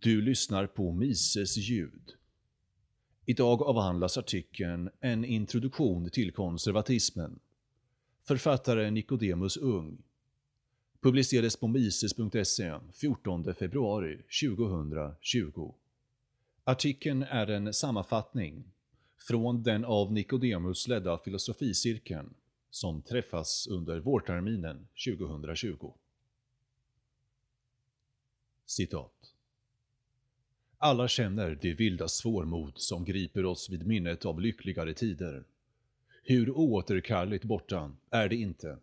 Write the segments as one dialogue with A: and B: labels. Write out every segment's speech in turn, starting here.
A: Du lyssnar på Mises ljud. Idag avhandlas artikeln En introduktion till konservatismen. Författare Nicodemus Ung. Publicerades på mises.se 14 februari 2020. Artikeln är en sammanfattning från den av Nicodemus ledda filosoficirkeln som träffas under vårterminen 2020. Citat. Alla känner det vilda svårmod som griper oss vid minnet av lyckligare tider. Hur oåterkalleligt borta är det inte?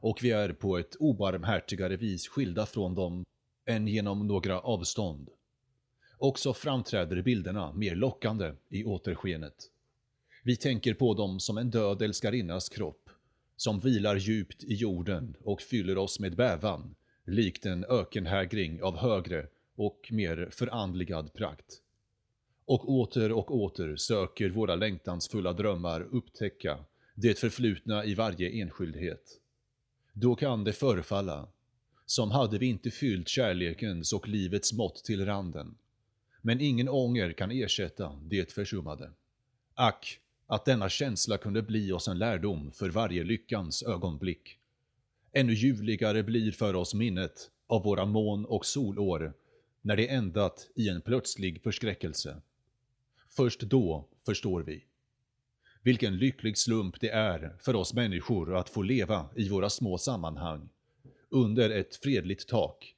A: Och vi är på ett obarmhärtigare vis skilda från dem än genom några avstånd. Också framträder bilderna mer lockande i återskenet. Vi tänker på dem som en död älskarinnas kropp, som vilar djupt i jorden och fyller oss med bävan, likt en ökenhägring av högre och mer förandligad prakt. Och åter och åter söker våra längtansfulla drömmar upptäcka det förflutna i varje enskildhet. Då kan det förefalla som hade vi inte fyllt kärlekens och livets mått till randen. Men ingen ånger kan ersätta det försummade. Ack, att denna känsla kunde bli oss en lärdom för varje lyckans ögonblick. Ännu ljuvligare blir för oss minnet av våra mån och solår när det ändat i en plötslig förskräckelse. Först då förstår vi. Vilken lycklig slump det är för oss människor att få leva i våra små sammanhang, under ett fredligt tak,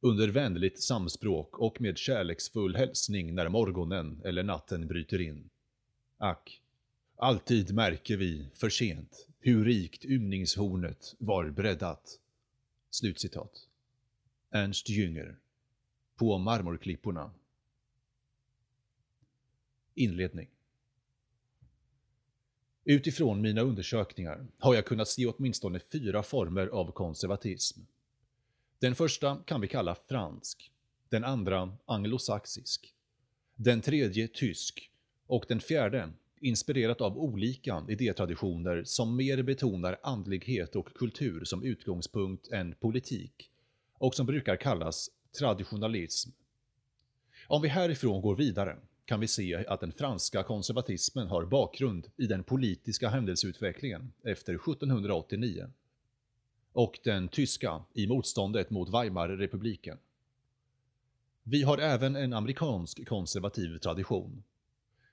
A: under vänligt samspråk och med kärleksfull hälsning när morgonen eller natten bryter in. Ack, alltid märker vi för sent hur rikt ymningshornet var breddat. Slutcitat. Ernst Jünger på marmorklipporna. Inledning Utifrån mina undersökningar har jag kunnat se åtminstone fyra former av konservatism. Den första kan vi kalla fransk, den andra anglosaxisk, den tredje tysk och den fjärde inspirerat av olika idétraditioner som mer betonar andlighet och kultur som utgångspunkt än politik och som brukar kallas traditionalism. Om vi härifrån går vidare kan vi se att den franska konservatismen har bakgrund i den politiska händelseutvecklingen efter 1789 och den tyska i motståndet mot Weimarrepubliken. Vi har även en amerikansk konservativ tradition.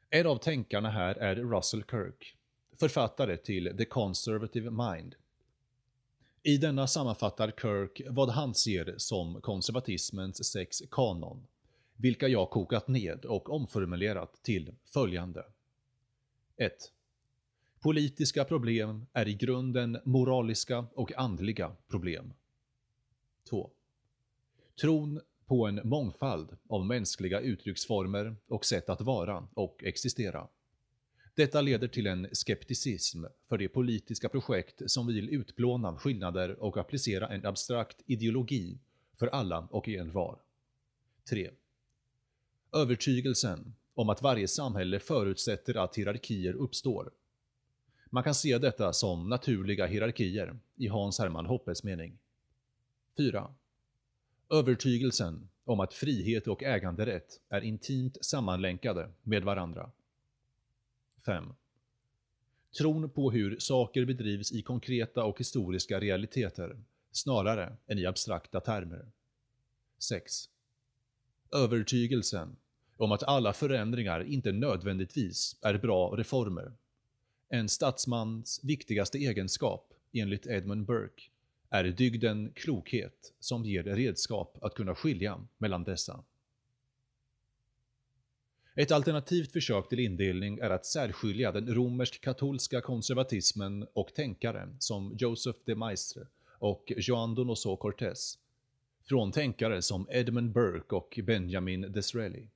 A: En av tänkarna här är Russell Kirk, författare till The Conservative Mind i denna sammanfattar Kirk vad han ser som konservatismens sex kanon, vilka jag kokat ned och omformulerat till följande. 1. Politiska problem är i grunden moraliska och andliga problem. 2. Tron på en mångfald av mänskliga uttrycksformer och sätt att vara och existera. Detta leder till en skepticism för de politiska projekt som vill utplåna skillnader och applicera en abstrakt ideologi för alla och envar. 3. Övertygelsen om att varje samhälle förutsätter att hierarkier uppstår. Man kan se detta som naturliga hierarkier i Hans Hermann Hoppes mening. 4. Övertygelsen om att frihet och äganderätt är intimt sammanlänkade med varandra. 5. Tron på hur saker bedrivs i konkreta och historiska realiteter, snarare än i abstrakta termer. 6. Övertygelsen om att alla förändringar inte nödvändigtvis är bra reformer. En statsmans viktigaste egenskap, enligt Edmund Burke, är dygden klokhet som ger redskap att kunna skilja mellan dessa. Ett alternativt försök till indelning är att särskilja den romersk-katolska konservatismen och tänkare som Joseph de Maistre och Joan Donoso Cortés från tänkare som Edmund Burke och Benjamin Disraeli.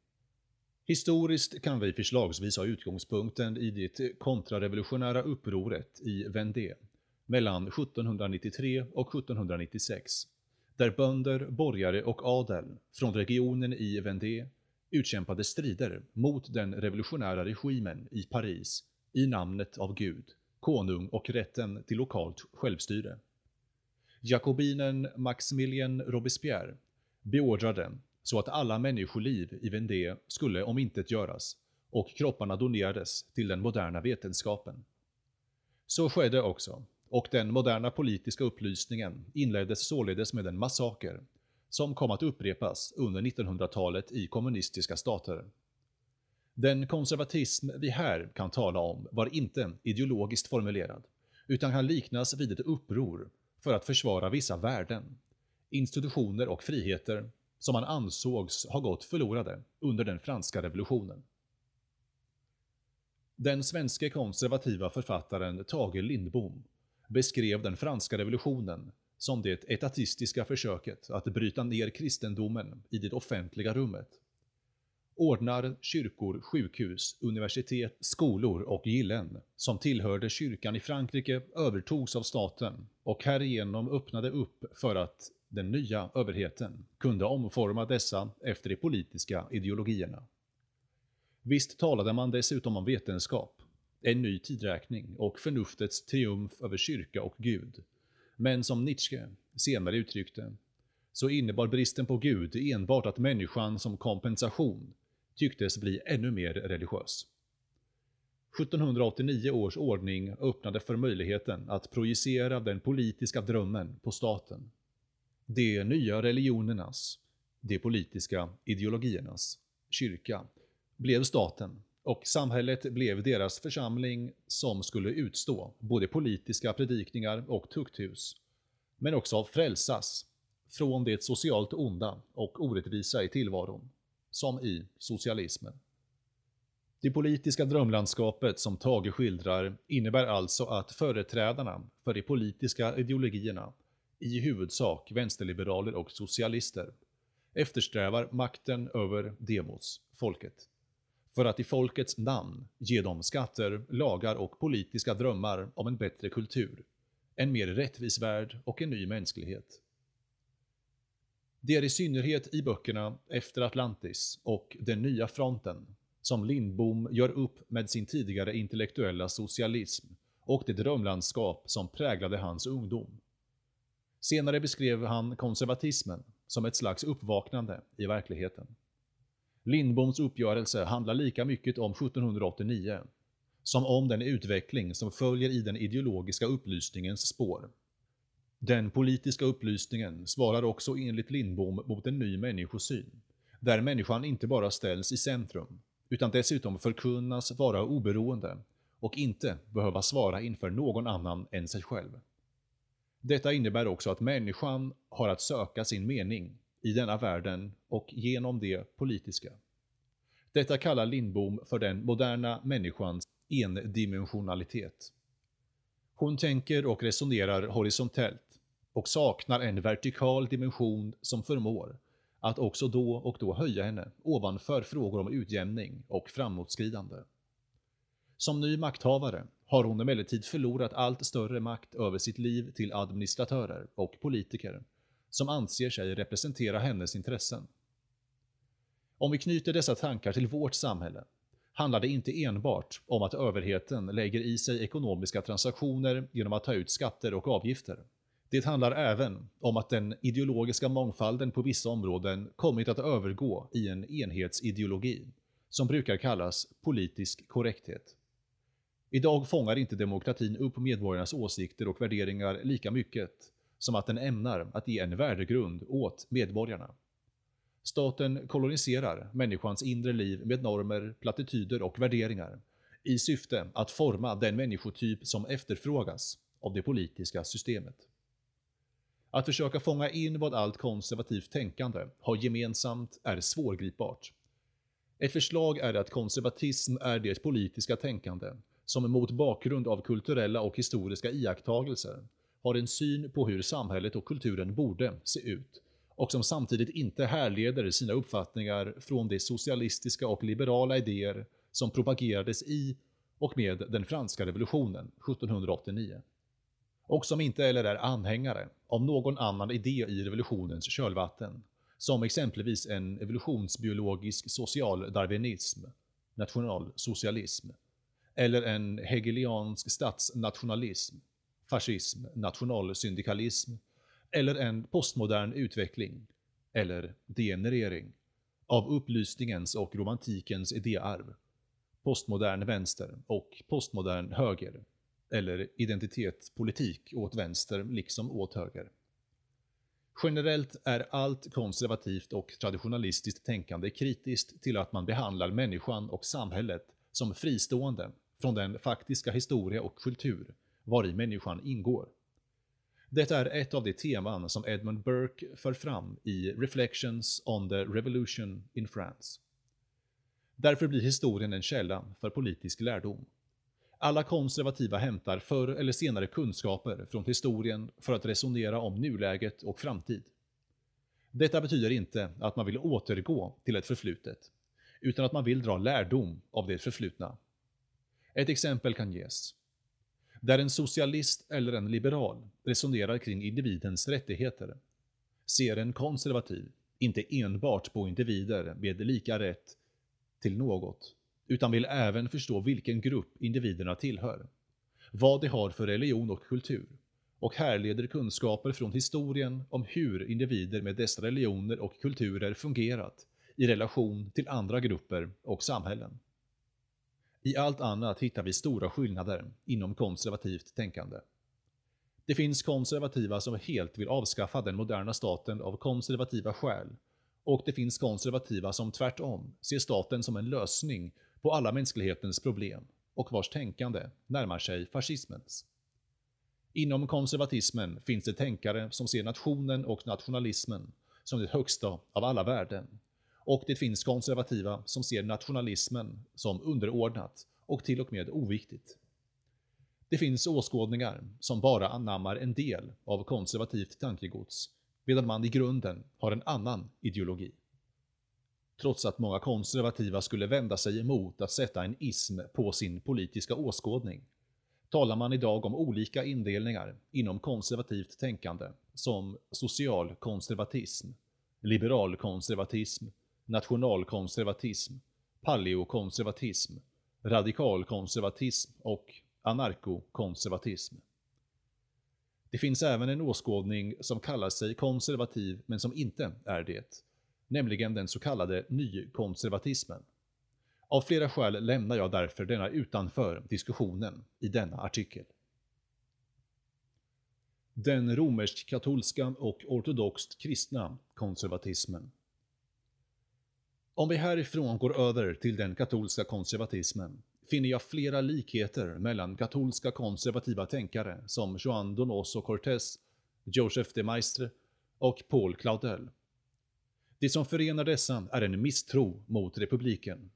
A: Historiskt kan vi förslagsvis ha utgångspunkten i det kontrarevolutionära upproret i Vendée mellan 1793 och 1796, där bönder, borgare och adel från regionen i Vendée utkämpade strider mot den revolutionära regimen i Paris i namnet av Gud, konung och rätten till lokalt självstyre. Jakobinen Maximilien Robespierre beordrade så att alla människoliv i Vendée skulle omintetgöras och kropparna donerades till den moderna vetenskapen. Så skedde också, och den moderna politiska upplysningen inleddes således med en massaker som kom att upprepas under 1900-talet i kommunistiska stater. Den konservatism vi här kan tala om var inte ideologiskt formulerad, utan kan liknas vid ett uppror för att försvara vissa värden, institutioner och friheter som man ansågs ha gått förlorade under den franska revolutionen. Den svenske konservativa författaren Tage Lindbom beskrev den franska revolutionen som det etatistiska försöket att bryta ner kristendomen i det offentliga rummet. Ordnar, kyrkor, sjukhus, universitet, skolor och gillen som tillhörde kyrkan i Frankrike övertogs av staten och härigenom öppnade upp för att den nya överheten kunde omforma dessa efter de politiska ideologierna. Visst talade man dessutom om vetenskap, en ny tidräkning och förnuftets triumf över kyrka och Gud. Men som Nietzsche senare uttryckte, så innebar bristen på Gud enbart att människan som kompensation tycktes bli ännu mer religiös. 1789 års ordning öppnade för möjligheten att projicera den politiska drömmen på staten. De nya religionernas, de politiska ideologiernas, kyrka blev staten och samhället blev deras församling som skulle utstå både politiska predikningar och tukthus, men också frälsas från det socialt onda och orättvisa i tillvaron, som i socialismen. Det politiska drömlandskapet som Tage skildrar innebär alltså att företrädarna för de politiska ideologierna, i huvudsak vänsterliberaler och socialister, eftersträvar makten över demos, folket för att i folkets namn ge dem skatter, lagar och politiska drömmar om en bättre kultur, en mer rättvis värld och en ny mänsklighet. Det är i synnerhet i böckerna Efter Atlantis och Den nya fronten som Lindbom gör upp med sin tidigare intellektuella socialism och det drömlandskap som präglade hans ungdom. Senare beskrev han konservatismen som ett slags uppvaknande i verkligheten. Lindboms uppgörelse handlar lika mycket om 1789 som om den utveckling som följer i den ideologiska upplysningens spår. Den politiska upplysningen svarar också enligt Lindbom mot en ny människosyn, där människan inte bara ställs i centrum, utan dessutom förkunnas vara oberoende och inte behöva svara inför någon annan än sig själv. Detta innebär också att människan har att söka sin mening i denna världen och genom det politiska. Detta kallar Lindbom för den moderna människans endimensionalitet. Hon tänker och resonerar horisontellt och saknar en vertikal dimension som förmår att också då och då höja henne ovanför frågor om utjämning och framåtskridande. Som ny makthavare har hon emellertid förlorat allt större makt över sitt liv till administratörer och politiker som anser sig representera hennes intressen. Om vi knyter dessa tankar till vårt samhälle handlar det inte enbart om att överheten lägger i sig ekonomiska transaktioner genom att ta ut skatter och avgifter. Det handlar även om att den ideologiska mångfalden på vissa områden kommit att övergå i en enhetsideologi, som brukar kallas politisk korrekthet. Idag fångar inte demokratin upp medborgarnas åsikter och värderingar lika mycket som att den ämnar att ge en värdegrund åt medborgarna. Staten koloniserar människans inre liv med normer, plattityder och värderingar i syfte att forma den människotyp som efterfrågas av det politiska systemet. Att försöka fånga in vad allt konservativt tänkande har gemensamt är svårgripbart. Ett förslag är att konservatism är det politiska tänkande som mot bakgrund av kulturella och historiska iakttagelser har en syn på hur samhället och kulturen borde se ut och som samtidigt inte härleder sina uppfattningar från de socialistiska och liberala idéer som propagerades i och med den franska revolutionen 1789. Och som inte heller är anhängare av någon annan idé i revolutionens kölvatten, som exempelvis en evolutionsbiologisk socialdarwinism, nationalsocialism, eller en hegeliansk statsnationalism, fascism, nationalsyndikalism eller en postmodern utveckling eller degenerering, av upplysningens och romantikens idéarv, postmodern vänster och postmodern höger, eller identitetspolitik åt vänster liksom åt höger. Generellt är allt konservativt och traditionalistiskt tänkande kritiskt till att man behandlar människan och samhället som fristående från den faktiska historia och kultur var i människan ingår. Detta är ett av de teman som Edmund Burke för fram i Reflections on the Revolution in France. Därför blir historien en källa för politisk lärdom. Alla konservativa hämtar förr eller senare kunskaper från historien för att resonera om nuläget och framtid. Detta betyder inte att man vill återgå till ett förflutet, utan att man vill dra lärdom av det förflutna. Ett exempel kan ges. Där en socialist eller en liberal resonerar kring individens rättigheter ser en konservativ inte enbart på individer med lika rätt till något, utan vill även förstå vilken grupp individerna tillhör, vad de har för religion och kultur, och härleder kunskaper från historien om hur individer med dessa religioner och kulturer fungerat i relation till andra grupper och samhällen. I allt annat hittar vi stora skillnader inom konservativt tänkande. Det finns konservativa som helt vill avskaffa den moderna staten av konservativa skäl och det finns konservativa som tvärtom ser staten som en lösning på alla mänsklighetens problem och vars tänkande närmar sig fascismens. Inom konservatismen finns det tänkare som ser nationen och nationalismen som det högsta av alla värden. Och det finns konservativa som ser nationalismen som underordnat och till och med oviktigt. Det finns åskådningar som bara anammar en del av konservativt tankegods, medan man i grunden har en annan ideologi. Trots att många konservativa skulle vända sig emot att sätta en ism på sin politiska åskådning, talar man idag om olika indelningar inom konservativt tänkande som socialkonservatism, liberalkonservatism, nationalkonservatism, paleokonservatism, radikalkonservatism och anarkokonservatism. Det finns även en åskådning som kallar sig konservativ men som inte är det, nämligen den så kallade nykonservatismen. Av flera skäl lämnar jag därför denna utanför diskussionen i denna artikel. Den romersk-katolska och ortodoxt kristna konservatismen. Om vi härifrån går över till den katolska konservatismen finner jag flera likheter mellan katolska konservativa tänkare som Juan Donoso Cortés, Joseph de Maistre och Paul Claudel. Det som förenar dessa är en misstro mot republiken.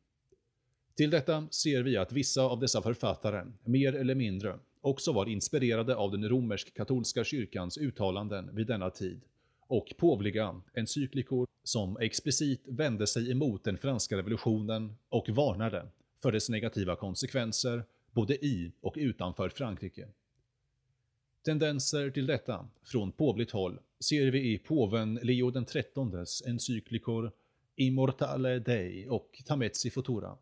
A: Till detta ser vi att vissa av dessa författare, mer eller mindre, också var inspirerade av den romersk-katolska kyrkans uttalanden vid denna tid och påvliga encyklikor som explicit vände sig emot den franska revolutionen och varnade för dess negativa konsekvenser både i och utanför Frankrike. Tendenser till detta från påvligt håll ser vi i påven Leo XIIIs encyklikor Immortale Dei och Tamezzi Futura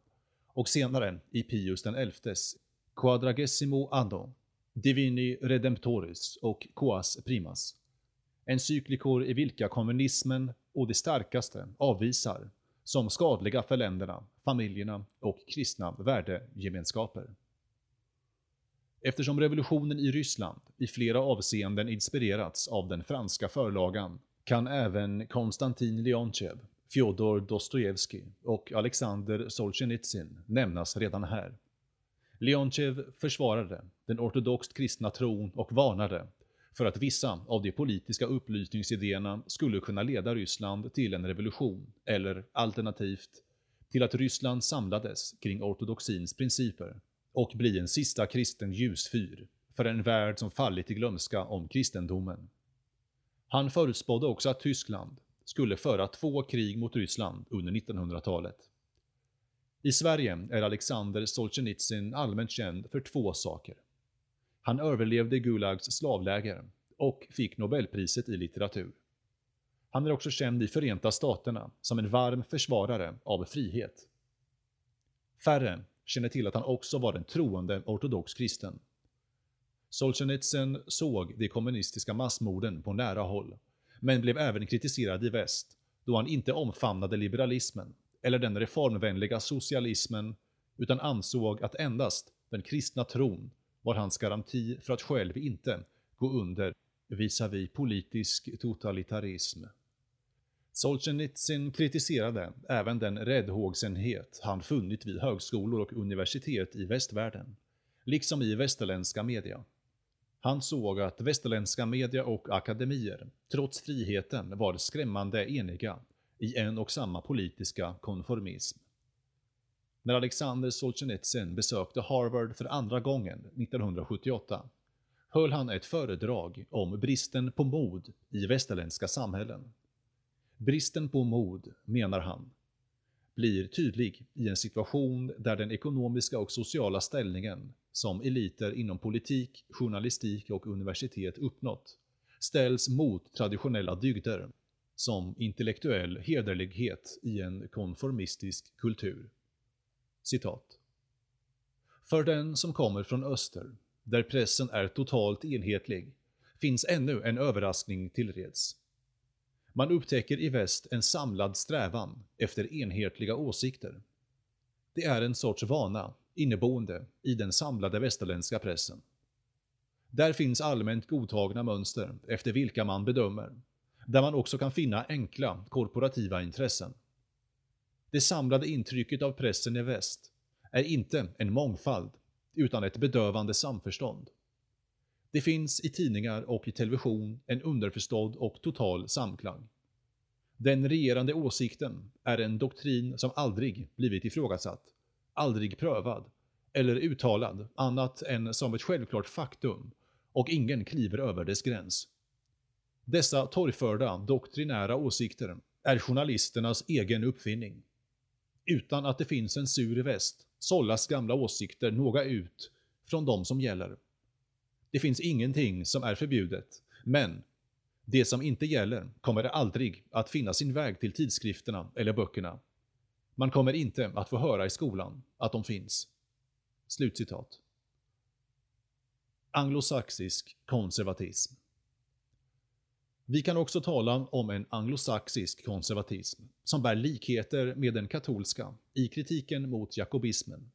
A: och senare i Pius XIs Quadragesimo Anno, Divini Redemptoris och Quas Primas. Encyklikor i vilka kommunismen och det starkaste avvisar som skadliga för länderna, familjerna och kristna värdegemenskaper. Eftersom revolutionen i Ryssland i flera avseenden inspirerats av den franska förlagan kan även Konstantin Leontjev, Fjodor Dostojevskij och Alexander Solzhenitsyn nämnas redan här. Leontjev försvarade den ortodoxt kristna tron och varnade för att vissa av de politiska upplysningsidéerna skulle kunna leda Ryssland till en revolution, eller alternativt till att Ryssland samlades kring ortodoxins principer och bli en sista kristen ljusfyr för en värld som fallit i glömska om kristendomen. Han förutspådde också att Tyskland skulle föra två krig mot Ryssland under 1900-talet. I Sverige är Alexander Solzhenitsyn allmänt känd för två saker. Han överlevde Gulags slavläger och fick Nobelpriset i litteratur. Han är också känd i Förenta Staterna som en varm försvarare av frihet. Färre känner till att han också var en troende ortodox kristen. Solzhenitsyn såg de kommunistiska massmorden på nära håll, men blev även kritiserad i väst då han inte omfamnade liberalismen eller den reformvänliga socialismen utan ansåg att endast den kristna tron var hans garanti för att själv inte gå under visavi politisk totalitarism. Solzhenitsyn kritiserade även den räddhågsenhet han funnit vid högskolor och universitet i västvärlden, liksom i västerländska media. Han såg att västerländska media och akademier, trots friheten, var skrämmande eniga i en och samma politiska konformism. När Alexander Solzhenitsyn besökte Harvard för andra gången 1978 höll han ett föredrag om bristen på mod i västerländska samhällen. Bristen på mod, menar han, blir tydlig i en situation där den ekonomiska och sociala ställningen som eliter inom politik, journalistik och universitet uppnått ställs mot traditionella dygder som intellektuell hederlighet i en konformistisk kultur. Citat. För den som kommer från öster, där pressen är totalt enhetlig, finns ännu en överraskning tillreds. Man upptäcker i väst en samlad strävan efter enhetliga åsikter. Det är en sorts vana, inneboende i den samlade västerländska pressen. Där finns allmänt godtagna mönster efter vilka man bedömer, där man också kan finna enkla korporativa intressen. Det samlade intrycket av pressen i väst är inte en mångfald, utan ett bedövande samförstånd. Det finns i tidningar och i television en underförstådd och total samklang. Den regerande åsikten är en doktrin som aldrig blivit ifrågasatt, aldrig prövad eller uttalad annat än som ett självklart faktum och ingen kliver över dess gräns. Dessa torgförda doktrinära åsikter är journalisternas egen uppfinning. Utan att det finns en sur i väst sållas gamla åsikter några ut från de som gäller. Det finns ingenting som är förbjudet, men det som inte gäller kommer aldrig att finna sin väg till tidskrifterna eller böckerna. Man kommer inte att få höra i skolan att de finns. Slutcitat. Anglosaxisk konservatism vi kan också tala om en anglosaxisk konservatism som bär likheter med den katolska i kritiken mot jakobismen,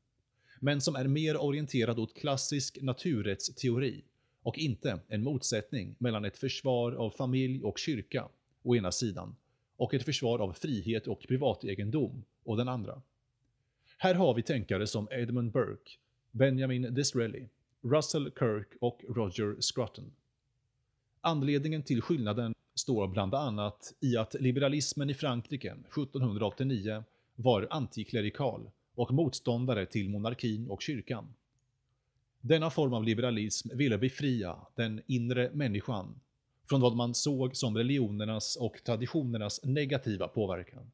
A: men som är mer orienterad åt klassisk naturrättsteori och inte en motsättning mellan ett försvar av familj och kyrka å ena sidan och ett försvar av frihet och privategendom å den andra. Här har vi tänkare som Edmund Burke, Benjamin Disraeli, Russell Kirk och Roger Scruton. Anledningen till skillnaden står bland annat i att liberalismen i Frankrike 1789 var antiklerikal och motståndare till monarkin och kyrkan. Denna form av liberalism ville befria den inre människan från vad man såg som religionernas och traditionernas negativa påverkan.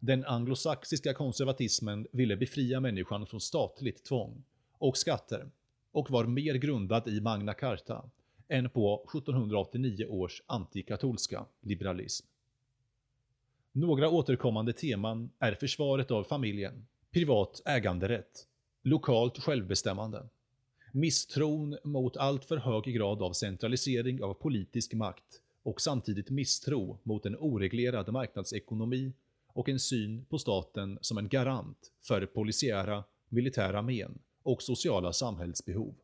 A: Den anglosaxiska konservatismen ville befria människan från statligt tvång och skatter och var mer grundad i Magna Carta än på 1789 års antikatolska liberalism. Några återkommande teman är försvaret av familjen, privat äganderätt, lokalt självbestämmande, misstron mot alltför hög grad av centralisering av politisk makt och samtidigt misstro mot en oreglerad marknadsekonomi och en syn på staten som en garant för polisiära, militära men och sociala samhällsbehov.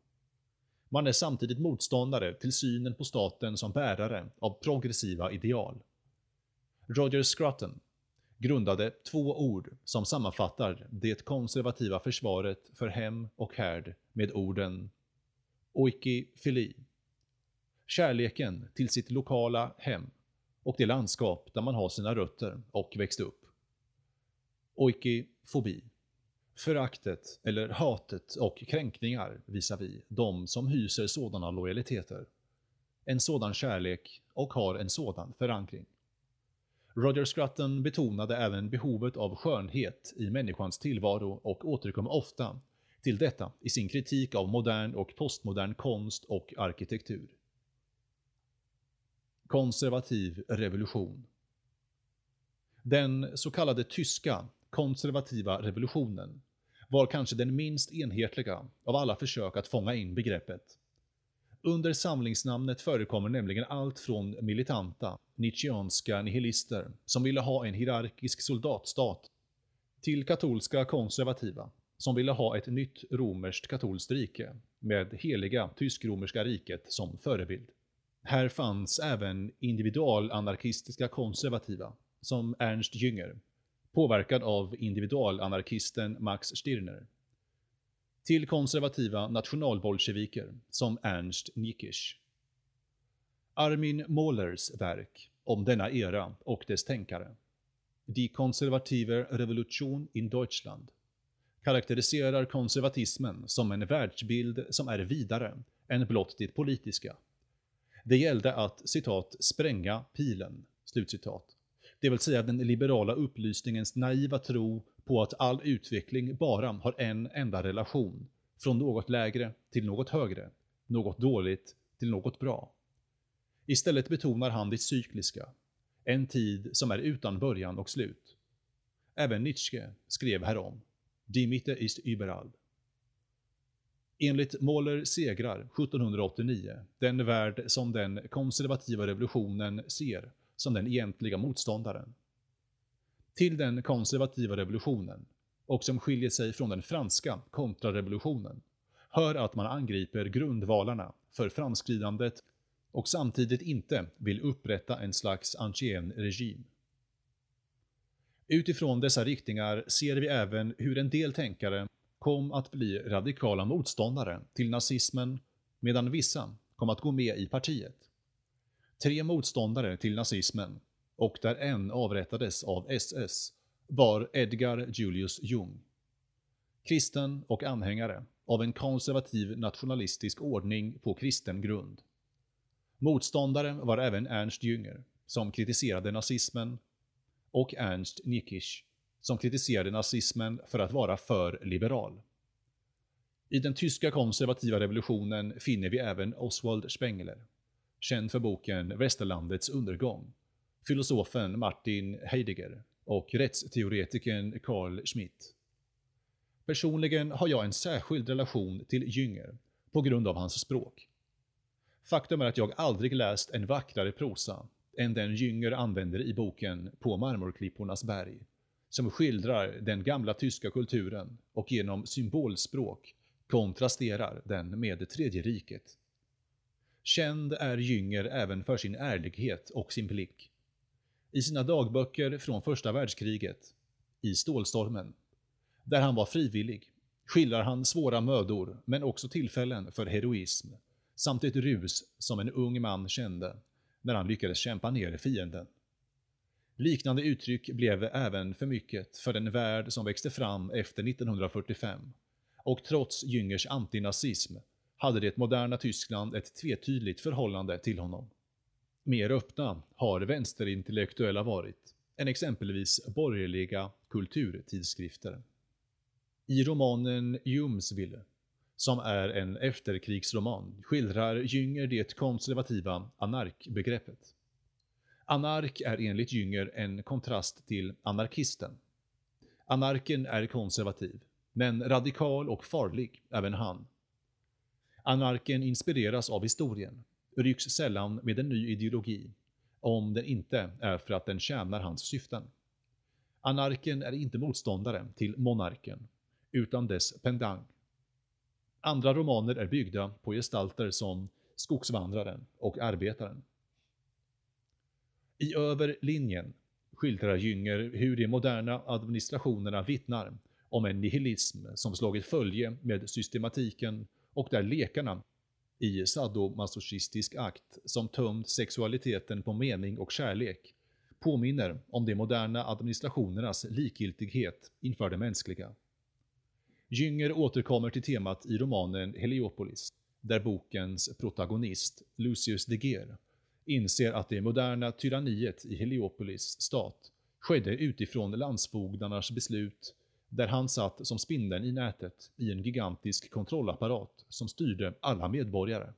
A: Man är samtidigt motståndare till synen på staten som bärare av progressiva ideal. Roger Scruton grundade två ord som sammanfattar det konservativa försvaret för hem och härd med orden oikifili, kärleken till sitt lokala hem och det landskap där man har sina rötter och växt upp. Oikifobi, föraktet eller hatet och kränkningar visavi de som hyser sådana lojaliteter. En sådan kärlek och har en sådan förankring. Roger Scruton betonade även behovet av skönhet i människans tillvaro och återkom ofta till detta i sin kritik av modern och postmodern konst och arkitektur. Konservativ revolution Den så kallade tyska konservativa revolutionen var kanske den minst enhetliga av alla försök att fånga in begreppet. Under samlingsnamnet förekommer nämligen allt från militanta nietzscheanska nihilister som ville ha en hierarkisk soldatstat till katolska konservativa som ville ha ett nytt romerskt katolskt rike med heliga tysk-romerska riket som förebild. Här fanns även individualanarkistiska konservativa, som Ernst Jünger, påverkad av individualanarkisten Max Stirner. Till konservativa nationalbolsjeviker, som Ernst Nikisch. Armin Mohlers verk om denna era och dess tänkare, Die konservative Revolution in Deutschland, karaktäriserar konservatismen som en världsbild som är vidare än blott det politiska. Det gällde att, citat, spränga pilen, slutcitat. Det vill säga den liberala upplysningens naiva tro på att all utveckling bara har en enda relation, från något lägre till något högre, något dåligt till något bra. Istället betonar han det cykliska, en tid som är utan början och slut. Även Nietzsche skrev härom. Die Mitte ist überall. Enligt Mahler segrar 1789 den värld som den konservativa revolutionen ser som den egentliga motståndaren. Till den konservativa revolutionen, och som skiljer sig från den franska kontrarevolutionen, hör att man angriper grundvalarna för framskridandet och samtidigt inte vill upprätta en slags ancien regim. Utifrån dessa riktningar ser vi även hur en del tänkare kom att bli radikala motståndare till nazismen medan vissa kom att gå med i partiet. Tre motståndare till nazismen, och där en avrättades av SS, var Edgar Julius Jung. Kristen och anhängare av en konservativ nationalistisk ordning på kristen grund. Motståndare var även Ernst Jünger, som kritiserade nazismen, och Ernst Nikisch, som kritiserade nazismen för att vara för liberal. I den tyska konservativa revolutionen finner vi även Oswald Spengler, känd för boken Västerlandets undergång, filosofen Martin Heidegger och rättsteoretikern Carl Schmitt. Personligen har jag en särskild relation till Jünger på grund av hans språk. Faktum är att jag aldrig läst en vackrare prosa än den Jünger använder i boken På marmorklippornas berg, som skildrar den gamla tyska kulturen och genom symbolspråk kontrasterar den med det tredje riket. Känd är Jünger även för sin ärlighet och sin blick. I sina dagböcker från första världskriget, i Stålstormen, där han var frivillig, skildrar han svåra mödor men också tillfällen för heroism, samt ett rus som en ung man kände när han lyckades kämpa ner fienden. Liknande uttryck blev även för mycket för den värld som växte fram efter 1945 och trots Jüngers antinazism hade det moderna Tyskland ett tvetydigt förhållande till honom. Mer öppna har vänsterintellektuella varit än exempelvis borgerliga kulturtidskrifter. I romanen Jumsville som är en efterkrigsroman, skildrar Jünger det konservativa anarkbegreppet. Anark är enligt Jünger en kontrast till anarkisten. Anarken är konservativ, men radikal och farlig, även han. Anarken inspireras av historien, rycks sällan med en ny ideologi, om den inte är för att den tjänar hans syften. Anarken är inte motståndare till monarken, utan dess pendang. Andra romaner är byggda på gestalter som Skogsvandraren och Arbetaren. I Över linjen skildrar Jünger hur de moderna administrationerna vittnar om en nihilism som slagit följe med systematiken och där lekarna i sadomasochistisk akt som tömt sexualiteten på mening och kärlek påminner om de moderna administrationernas likgiltighet inför det mänskliga. Jünger återkommer till temat i romanen Heliopolis, där bokens protagonist, Lucius de Geer, inser att det moderna tyranniet i Heliopolis stat skedde utifrån landsfogdarnas beslut, där han satt som spindeln i nätet i en gigantisk kontrollapparat som styrde alla medborgare.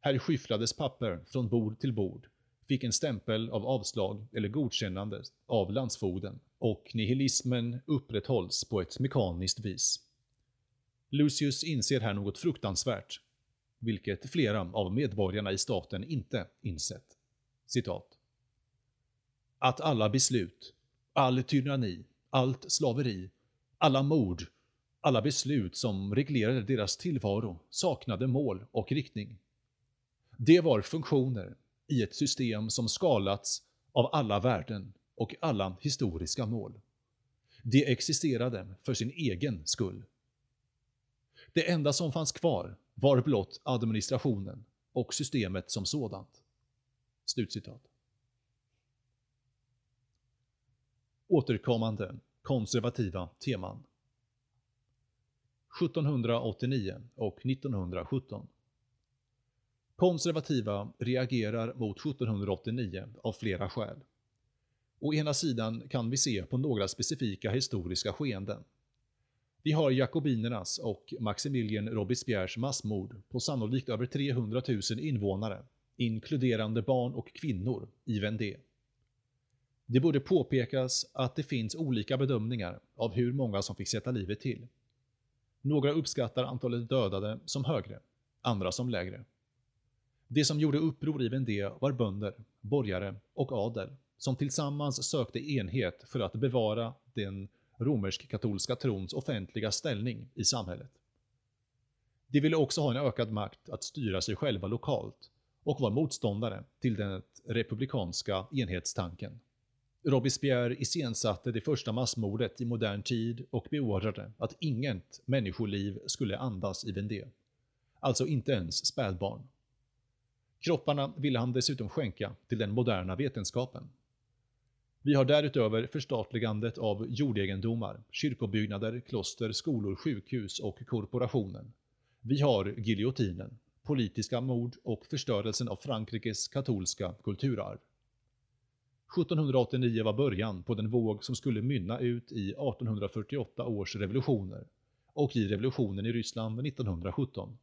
A: Här skyfflades papper från bord till bord, fick en stämpel av avslag eller godkännande av landsfogden och nihilismen upprätthålls på ett mekaniskt vis. Lucius inser här något fruktansvärt, vilket flera av medborgarna i staten inte insett. Citat. att alla beslut, all tyranni, allt slaveri, alla mord, alla beslut som reglerade deras tillvaro saknade mål och riktning. Det var funktioner i ett system som skalats av alla värden och alla historiska mål. De existerade för sin egen skull. Det enda som fanns kvar var blott administrationen och systemet som sådant. Slutcitat. Återkommande konservativa teman 1789 och 1917 Konservativa reagerar mot 1789 av flera skäl. Å ena sidan kan vi se på några specifika historiska skeenden. Vi har jakobinernas och Maximilien Robespierres massmord på sannolikt över 300 000 invånare, inkluderande barn och kvinnor, i Vendée. Det borde påpekas att det finns olika bedömningar av hur många som fick sätta livet till. Några uppskattar antalet dödade som högre, andra som lägre. De som gjorde uppror i Vendée var bönder, borgare och adel som tillsammans sökte enhet för att bevara den romersk-katolska trons offentliga ställning i samhället. De ville också ha en ökad makt att styra sig själva lokalt och var motståndare till den republikanska enhetstanken. Robespierre iscensatte det första massmordet i modern tid och beordrade att inget människoliv skulle andas i Vendée. Alltså inte ens spädbarn. Kropparna ville han dessutom skänka till den moderna vetenskapen. Vi har därutöver förstatligandet av jordegendomar, kyrkobyggnader, kloster, skolor, sjukhus och korporationen. Vi har giljotinen, politiska mord och förstörelsen av Frankrikes katolska kulturarv. 1789 var början på den våg som skulle mynna ut i 1848 års revolutioner och i revolutionen i Ryssland 1917.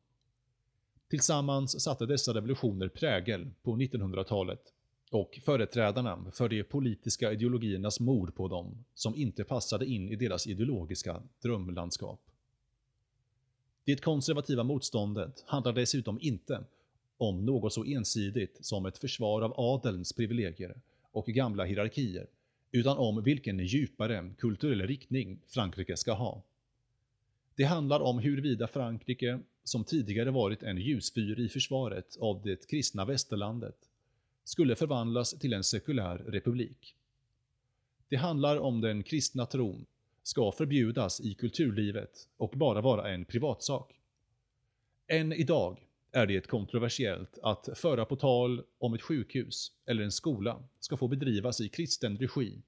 A: Tillsammans satte dessa revolutioner prägel på 1900-talet och företrädarna för de politiska ideologiernas mord på dem som inte passade in i deras ideologiska drömlandskap. Det konservativa motståndet handlar dessutom inte om något så ensidigt som ett försvar av adelns privilegier och gamla hierarkier, utan om vilken djupare kulturell riktning Frankrike ska ha. Det handlar om huruvida Frankrike, som tidigare varit en ljusfyr i försvaret av det kristna västerlandet, skulle förvandlas till en sekulär republik. Det handlar om den kristna tron ska förbjudas i kulturlivet och bara vara en privatsak. Än idag är det kontroversiellt att föra på tal om ett sjukhus eller en skola ska få bedrivas i kristen regi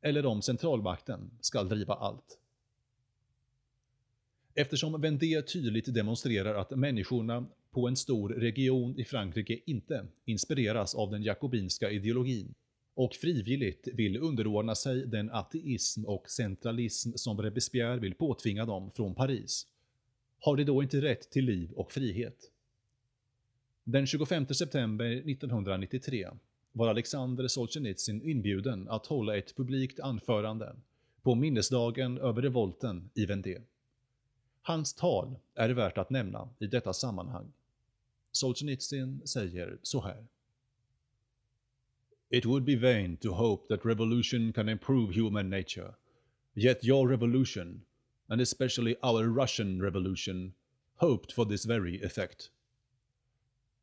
A: eller om centralmakten ska driva allt. Eftersom Vendée tydligt demonstrerar att människorna på en stor region i Frankrike inte inspireras av den jakobinska ideologin och frivilligt vill underordna sig den ateism och centralism som Robespierre vill påtvinga dem från Paris, har de då inte rätt till liv och frihet? Den 25 september 1993 var Alexander Solzhenitsyn inbjuden att hålla ett publikt anförande på minnesdagen över revolten i Vendée. Hans tal är värt att nämna i detta sammanhang. Solzhenitsyn säger så här. It would be vain to hope that revolution can improve human nature. Yet your revolution, and especially our Russian revolution, hoped for this very effect.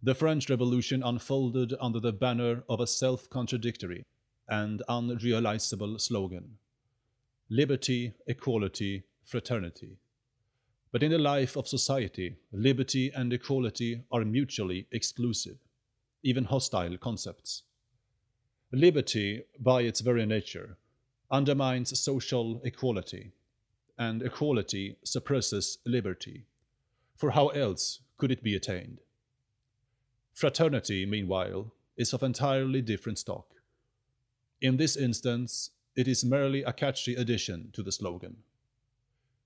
A: The French Revolution unfolded under the banner of a self-contradictory and unrealizable slogan. Liberty, equality, fraternity. But in the life of society, liberty and equality are mutually exclusive, even hostile concepts. Liberty, by its very nature, undermines social equality, and equality suppresses liberty. For how else could it be attained? Fraternity, meanwhile, is of entirely different stock. In this instance, it is merely a catchy addition to the slogan.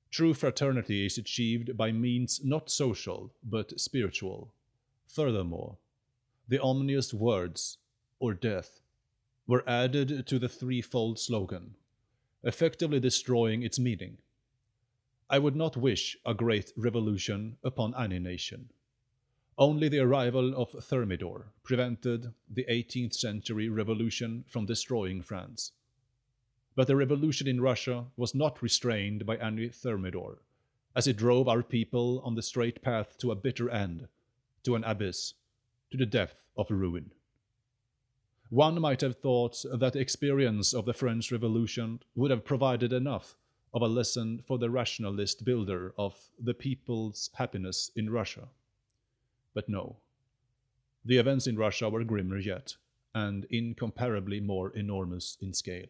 A: True fraternity is achieved by means not social, but spiritual. Furthermore, the ominous words, or death, were added to the threefold slogan, effectively destroying its meaning. I would not wish a great revolution upon any nation. Only the arrival of Thermidor prevented the 18th century revolution from destroying France. But the revolution in Russia was not restrained by any Thermidor, as it drove our people on the straight path to a bitter end, to an abyss, to the depth of ruin. One might have thought that the experience of the French Revolution would have provided enough of a lesson for the rationalist builder of the people's happiness in Russia. But no. The events in Russia were grimmer yet, and incomparably more enormous in scale.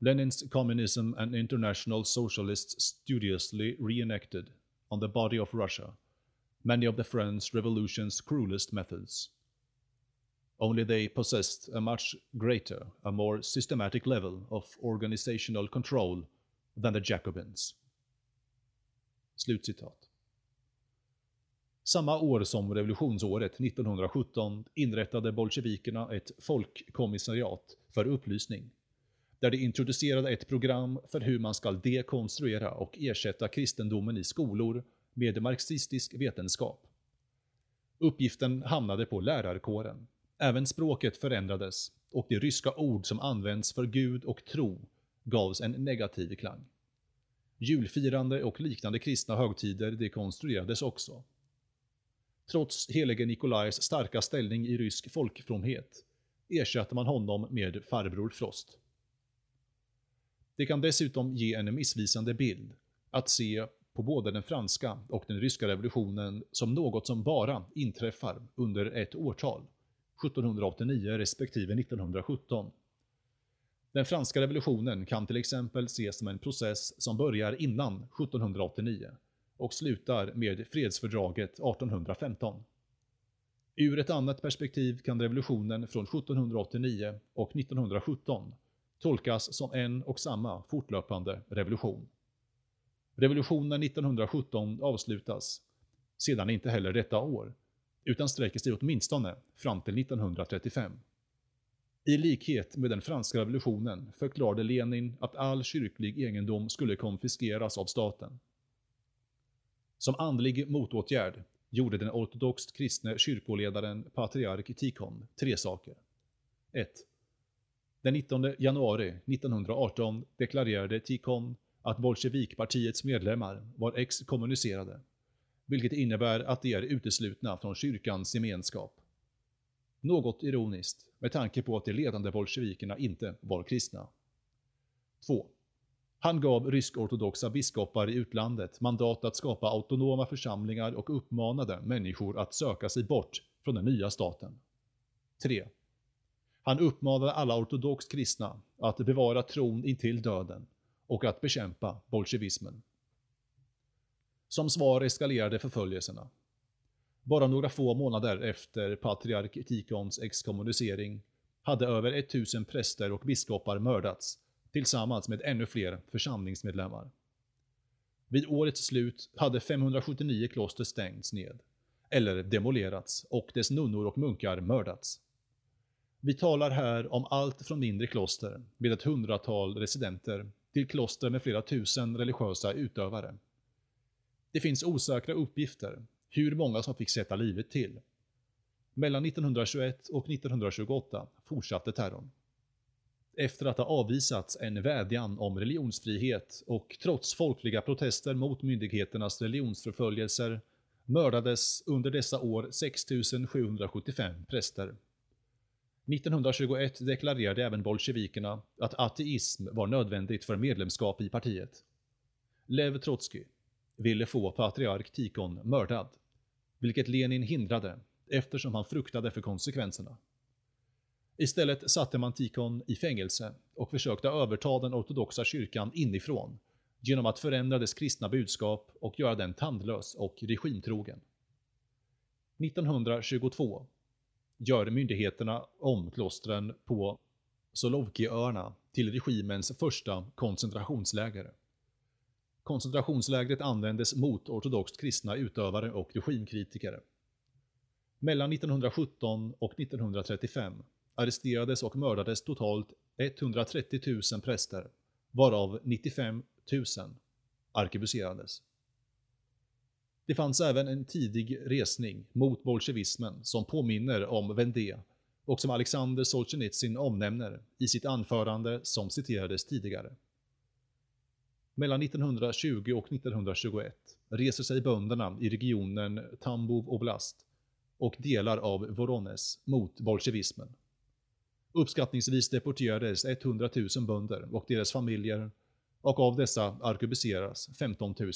A: Lenin's communism and international socialists studiously reenacted, on the body of Russia, many of the French Revolution's cruelest methods. Only they possessed a much greater, a more systematic level of organizational control than the Jacobins. Slutcitat. Samma år som revolutionsåret 1917 inrättade bolsjevikerna ett folkkommissariat för upplysning, där de introducerade ett program för hur man ska dekonstruera och ersätta kristendomen i skolor med marxistisk vetenskap. Uppgiften hamnade på lärarkåren. Även språket förändrades och de ryska ord som används för Gud och tro gavs en negativ klang. Julfirande och liknande kristna högtider dekonstruerades också. Trots helige Nikolajs starka ställning i rysk folkfromhet ersatte man honom med farbror Frost. Det kan dessutom ge en missvisande bild att se på både den franska och den ryska revolutionen som något som bara inträffar under ett årtal, 1789 respektive 1917. Den franska revolutionen kan till exempel ses som en process som börjar innan 1789 och slutar med fredsfördraget 1815. Ur ett annat perspektiv kan revolutionen från 1789 och 1917 tolkas som en och samma fortlöpande revolution. Revolutionen 1917 avslutas sedan inte heller detta år, utan sträcker sig åtminstone fram till 1935. I likhet med den franska revolutionen förklarade Lenin att all kyrklig egendom skulle konfiskeras av staten. Som andlig motåtgärd gjorde den ortodoxt kristne kyrkoledaren patriark Tikhon tre saker. 1. Den 19 januari 1918 deklarerade Tikhon att bolsjevikpartiets medlemmar var exkommunicerade, vilket innebär att de är uteslutna från kyrkans gemenskap. Något ironiskt, med tanke på att de ledande bolsjevikerna inte var kristna. 2. Han gav rysk-ortodoxa biskopar i utlandet mandat att skapa autonoma församlingar och uppmanade människor att söka sig bort från den nya staten. 3. Han uppmanade alla ortodoxt kristna att bevara tron intill döden och att bekämpa bolsjevismen. Som svar eskalerade förföljelserna. Bara några få månader efter patriark Tikons exkommunicering hade över 1000 präster och biskopar mördats tillsammans med ännu fler församlingsmedlemmar. Vid årets slut hade 579 kloster stängts ned, eller demolerats och dess nunnor och munkar mördats. Vi talar här om allt från mindre kloster med ett hundratal residenter till kloster med flera tusen religiösa utövare. Det finns osäkra uppgifter hur många som fick sätta livet till. Mellan 1921 och 1928 fortsatte terrorn. Efter att ha avvisats en vädjan om religionsfrihet och trots folkliga protester mot myndigheternas religionsförföljelser mördades under dessa år 6775 präster. 1921 deklarerade även bolsjevikerna att ateism var nödvändigt för medlemskap i partiet. Lev Trotskij ville få patriark Tikon mördad, vilket Lenin hindrade eftersom han fruktade för konsekvenserna. Istället satte man Tikon i fängelse och försökte överta den ortodoxa kyrkan inifrån genom att förändra dess kristna budskap och göra den tandlös och regimtrogen. 1922 gör myndigheterna om klostren på Solovkiöarna till regimens första koncentrationsläger. Koncentrationslägret användes mot ortodoxt kristna utövare och regimkritiker. Mellan 1917 och 1935 arresterades och mördades totalt 130 000 präster, varav 95 000 arkebuserades. Det fanns även en tidig resning mot bolsjevismen som påminner om Vendée och som Alexander Solzhenitsyn omnämner i sitt anförande som citerades tidigare. Mellan 1920 och 1921 reser sig bönderna i regionen Tambov Oblast och delar av Voronezh mot bolsjevismen. Uppskattningsvis deporterades 100 000 bönder och deras familjer och av dessa arkebuseras 15 000.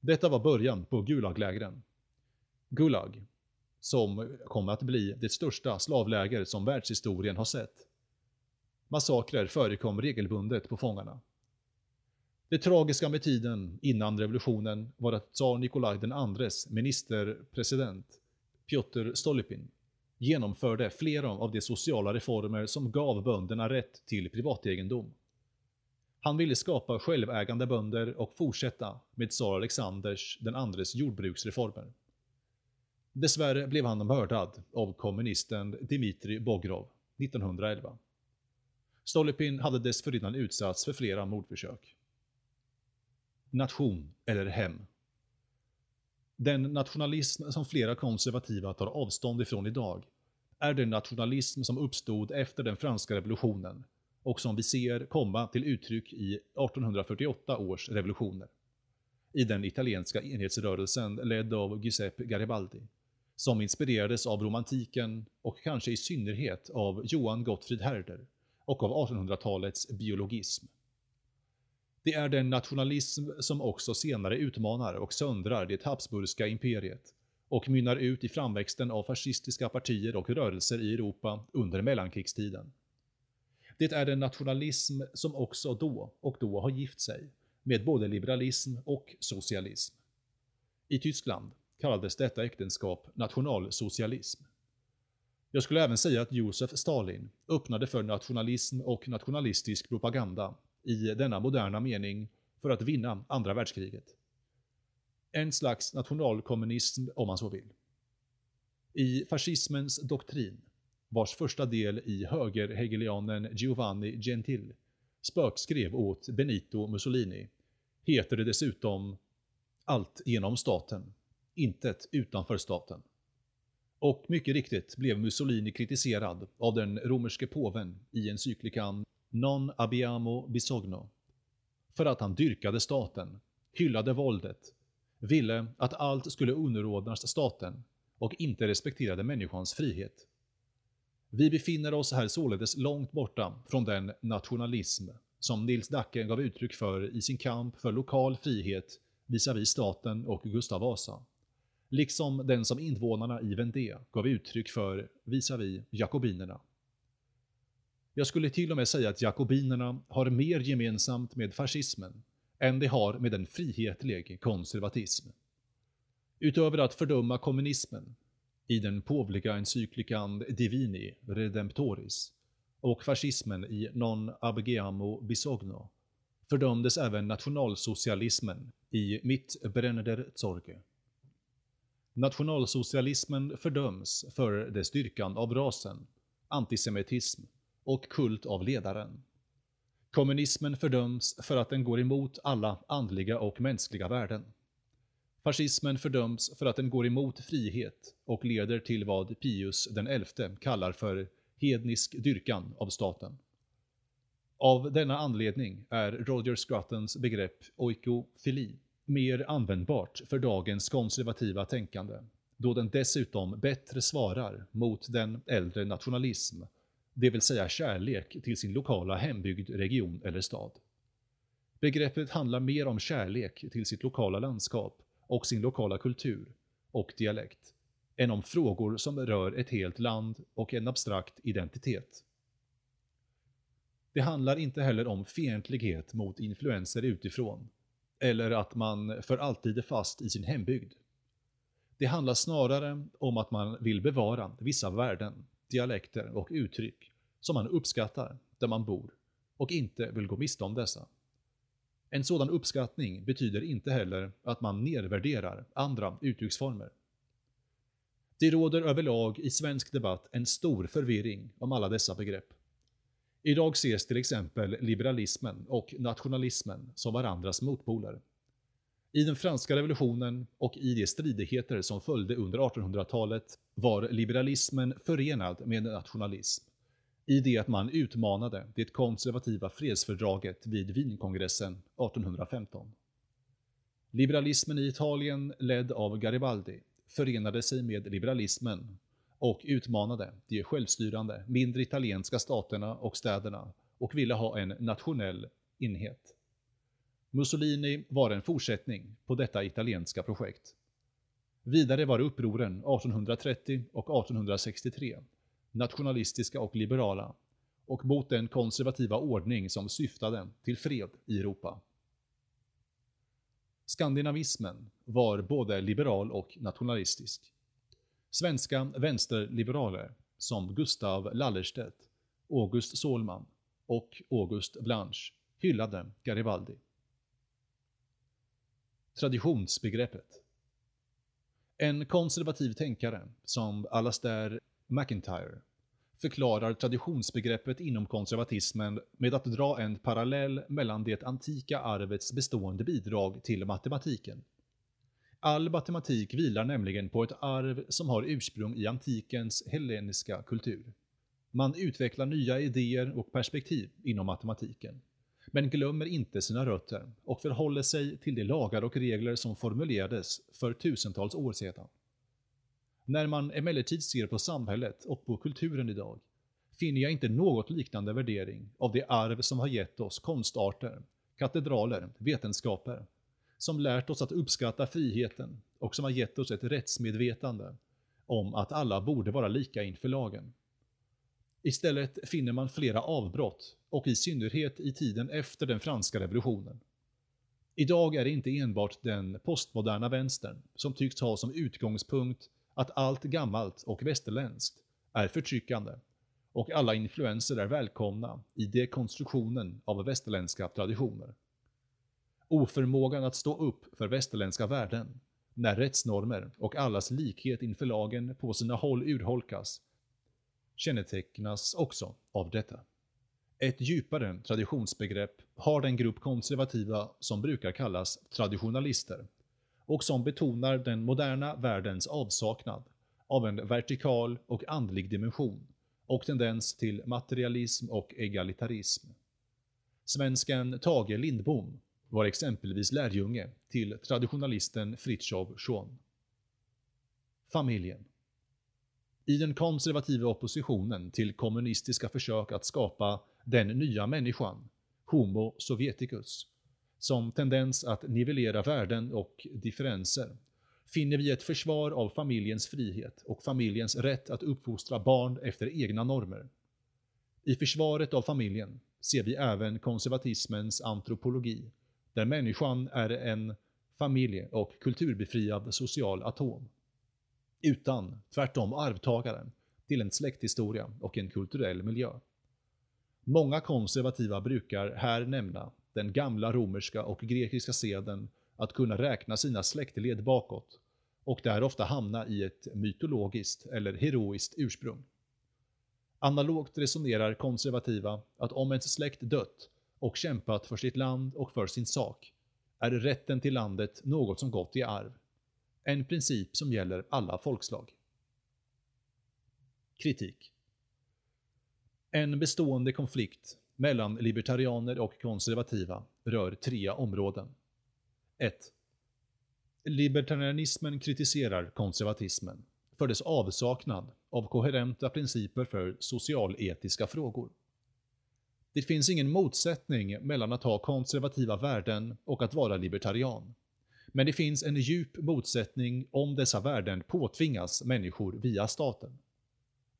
A: Detta var början på Gulaglägren. Gulag, som kom att bli det största slavläger som världshistorien har sett. Massakrer förekom regelbundet på fångarna. Det tragiska med tiden innan revolutionen var att tsar Nikolaj IIs ministerpresident Piotr Stolypin genomförde flera av de sociala reformer som gav bönderna rätt till privategendom. Han ville skapa självägande bönder och fortsätta med tsar Alexanders den andres jordbruksreformer. Dessvärre blev han mördad av kommunisten Dmitrij Bogrov 1911. Stolypin hade dessförinnan utsatts för flera mordförsök. Nation eller hem? Den nationalism som flera konservativa tar avstånd ifrån idag är den nationalism som uppstod efter den franska revolutionen och som vi ser komma till uttryck i 1848 års revolutioner. I den italienska enhetsrörelsen ledd av Giuseppe Garibaldi, som inspirerades av romantiken och kanske i synnerhet av Johan Gottfried Herder och av 1800-talets biologism. Det är den nationalism som också senare utmanar och söndrar det Habsburgska imperiet och mynnar ut i framväxten av fascistiska partier och rörelser i Europa under mellankrigstiden. Det är en nationalism som också då och då har gift sig med både liberalism och socialism. I Tyskland kallades detta äktenskap nationalsocialism. Jag skulle även säga att Josef Stalin öppnade för nationalism och nationalistisk propaganda i denna moderna mening för att vinna andra världskriget. En slags nationalkommunism om man så vill. I fascismens doktrin, vars första del i högerhegelianen Giovanni Gentil spökskrev åt Benito Mussolini, heter det dessutom allt genom staten, intet utanför staten. Och mycket riktigt blev Mussolini kritiserad av den romerske påven i encyklikan Non abbiamo bisogno. För att han dyrkade staten, hyllade våldet, ville att allt skulle underordnas staten och inte respekterade människans frihet. Vi befinner oss här således långt borta från den nationalism som Nils Dacke gav uttryck för i sin kamp för lokal frihet visavi staten och Gustav Vasa. Liksom den som invånarna i Vendée gav uttryck för visavi jakobinerna. Jag skulle till och med säga att jakobinerna har mer gemensamt med fascismen än de har med en frihetlig konservatism. Utöver att fördöma kommunismen i den påvliga encyklikan Divini Redemptoris och fascismen i Non abgeamo bisogno fördömdes även nationalsocialismen i Mitt Brenneder Zorge. Nationalsocialismen fördöms för dess styrkan av rasen, antisemitism och kult av ledaren. Kommunismen fördöms för att den går emot alla andliga och mänskliga värden. Fascismen fördöms för att den går emot frihet och leder till vad Pius den XI kallar för hednisk dyrkan av staten. Av denna anledning är Roger Scruttons begrepp oikofili mer användbart för dagens konservativa tänkande, då den dessutom bättre svarar mot den äldre nationalism det vill säga kärlek till sin lokala hembygd, region eller stad. Begreppet handlar mer om kärlek till sitt lokala landskap och sin lokala kultur och dialekt, än om frågor som rör ett helt land och en abstrakt identitet. Det handlar inte heller om fientlighet mot influenser utifrån, eller att man för alltid är fast i sin hembygd. Det handlar snarare om att man vill bevara vissa värden, dialekter och uttryck som man uppskattar där man bor och inte vill gå miste om dessa. En sådan uppskattning betyder inte heller att man nedvärderar andra uttrycksformer. Det råder överlag i svensk debatt en stor förvirring om alla dessa begrepp. Idag ses till exempel liberalismen och nationalismen som varandras motpoler. I den franska revolutionen och i de stridigheter som följde under 1800-talet var liberalismen förenad med nationalism i det att man utmanade det konservativa fredsfördraget vid Wienkongressen 1815. Liberalismen i Italien, ledd av Garibaldi, förenade sig med liberalismen och utmanade de självstyrande, mindre italienska staterna och städerna och ville ha en nationell enhet. Mussolini var en fortsättning på detta italienska projekt. Vidare var upproren 1830 och 1863 nationalistiska och liberala och mot den konservativa ordning som syftade till fred i Europa. Skandinavismen var både liberal och nationalistisk. Svenska vänsterliberaler som Gustav Lallerstedt, August Solman och August Blanche hyllade Garibaldi. Traditionsbegreppet en konservativ tänkare som Alastair McIntyre förklarar traditionsbegreppet inom konservatismen med att dra en parallell mellan det antika arvets bestående bidrag till matematiken. All matematik vilar nämligen på ett arv som har ursprung i antikens helleniska kultur. Man utvecklar nya idéer och perspektiv inom matematiken, men glömmer inte sina rötter och förhåller sig till de lagar och regler som formulerades för tusentals år sedan. När man emellertid ser på samhället och på kulturen idag finner jag inte något liknande värdering av det arv som har gett oss konstarter, katedraler, vetenskaper, som lärt oss att uppskatta friheten och som har gett oss ett rättsmedvetande om att alla borde vara lika inför lagen. Istället finner man flera avbrott och i synnerhet i tiden efter den franska revolutionen. Idag är det inte enbart den postmoderna vänstern som tycks ha som utgångspunkt att allt gammalt och västerländskt är förtryckande och alla influenser är välkomna i dekonstruktionen av västerländska traditioner. Oförmågan att stå upp för västerländska värden, när rättsnormer och allas likhet inför lagen på sina håll urholkas, kännetecknas också av detta. Ett djupare traditionsbegrepp har den grupp konservativa som brukar kallas traditionalister och som betonar den moderna världens avsaknad av en vertikal och andlig dimension och tendens till materialism och egalitarism. Svensken Tage Lindbom var exempelvis lärjunge till traditionalisten Fritiof Schuon. Familjen i den konservativa oppositionen till kommunistiska försök att skapa den nya människan, Homo Sovjeticus, som tendens att nivellera värden och differenser, finner vi ett försvar av familjens frihet och familjens rätt att uppfostra barn efter egna normer. I försvaret av familjen ser vi även konservatismens antropologi, där människan är en familje- och kulturbefriad social atom. Utan, tvärtom, arvtagaren till en släkthistoria och en kulturell miljö. Många konservativa brukar här nämna den gamla romerska och grekiska seden att kunna räkna sina släktled bakåt och där ofta hamna i ett mytologiskt eller heroiskt ursprung. Analogt resonerar konservativa att om ens släkt dött och kämpat för sitt land och för sin sak, är rätten till landet något som gått i arv. En princip som gäller alla folkslag. Kritik En bestående konflikt mellan libertarianer och konservativa rör tre områden. 1. Libertarianismen kritiserar konservatismen för dess avsaknad av koherenta principer för socialetiska frågor. Det finns ingen motsättning mellan att ha konservativa värden och att vara libertarian. Men det finns en djup motsättning om dessa värden påtvingas människor via staten.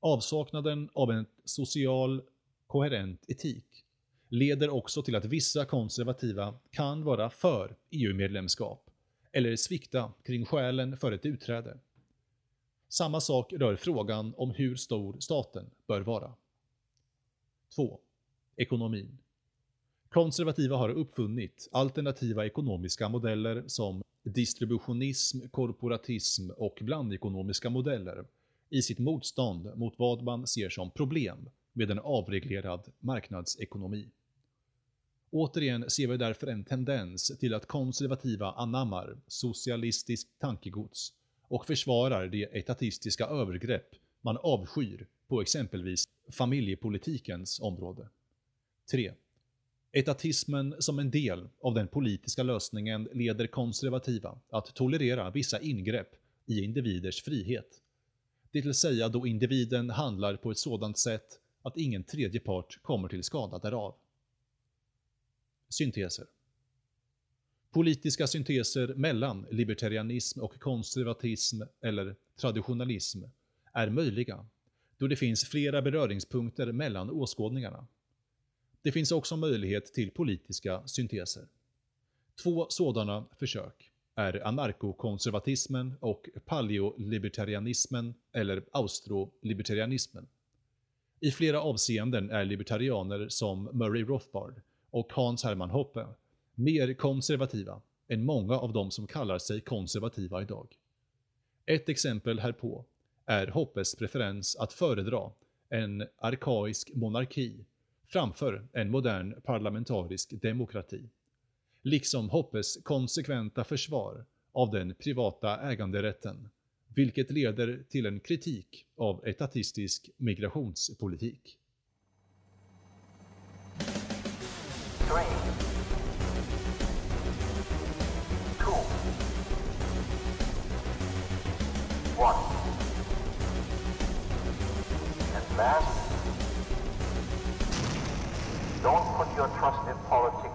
A: Avsaknaden av en social koherent etik leder också till att vissa konservativa kan vara för EU-medlemskap eller svikta kring skälen för ett utträde. Samma sak rör frågan om hur stor staten bör vara. 2. Ekonomin. Konservativa har uppfunnit alternativa ekonomiska modeller som distributionism, korporatism och blandekonomiska modeller i sitt motstånd mot vad man ser som problem med en avreglerad marknadsekonomi. Återigen ser vi därför en tendens till att konservativa anammar socialistiskt tankegods och försvarar de etatistiska övergrepp man avskyr på exempelvis familjepolitikens område. 3. Etatismen som en del av den politiska lösningen leder konservativa att tolerera vissa ingrepp i individers frihet. Det vill säga då individen handlar på ett sådant sätt att ingen tredje part kommer till skada därav. Synteser Politiska synteser mellan libertarianism och konservatism eller traditionalism är möjliga, då det finns flera beröringspunkter mellan åskådningarna. Det finns också möjlighet till politiska synteser. Två sådana försök är anarkokonservatismen och paleolibertarianismen eller austrolibertarianismen. I flera avseenden är libertarianer som Murray Rothbard och Hans Hermann Hoppe mer konservativa än många av de som kallar sig konservativa idag. Ett exempel härpå är Hoppes preferens att föredra en arkaisk monarki framför en modern parlamentarisk demokrati. Liksom Hoppes konsekventa försvar av den privata äganderätten, vilket leder till en kritik av etatistisk migrationspolitik.
B: Your trust in politics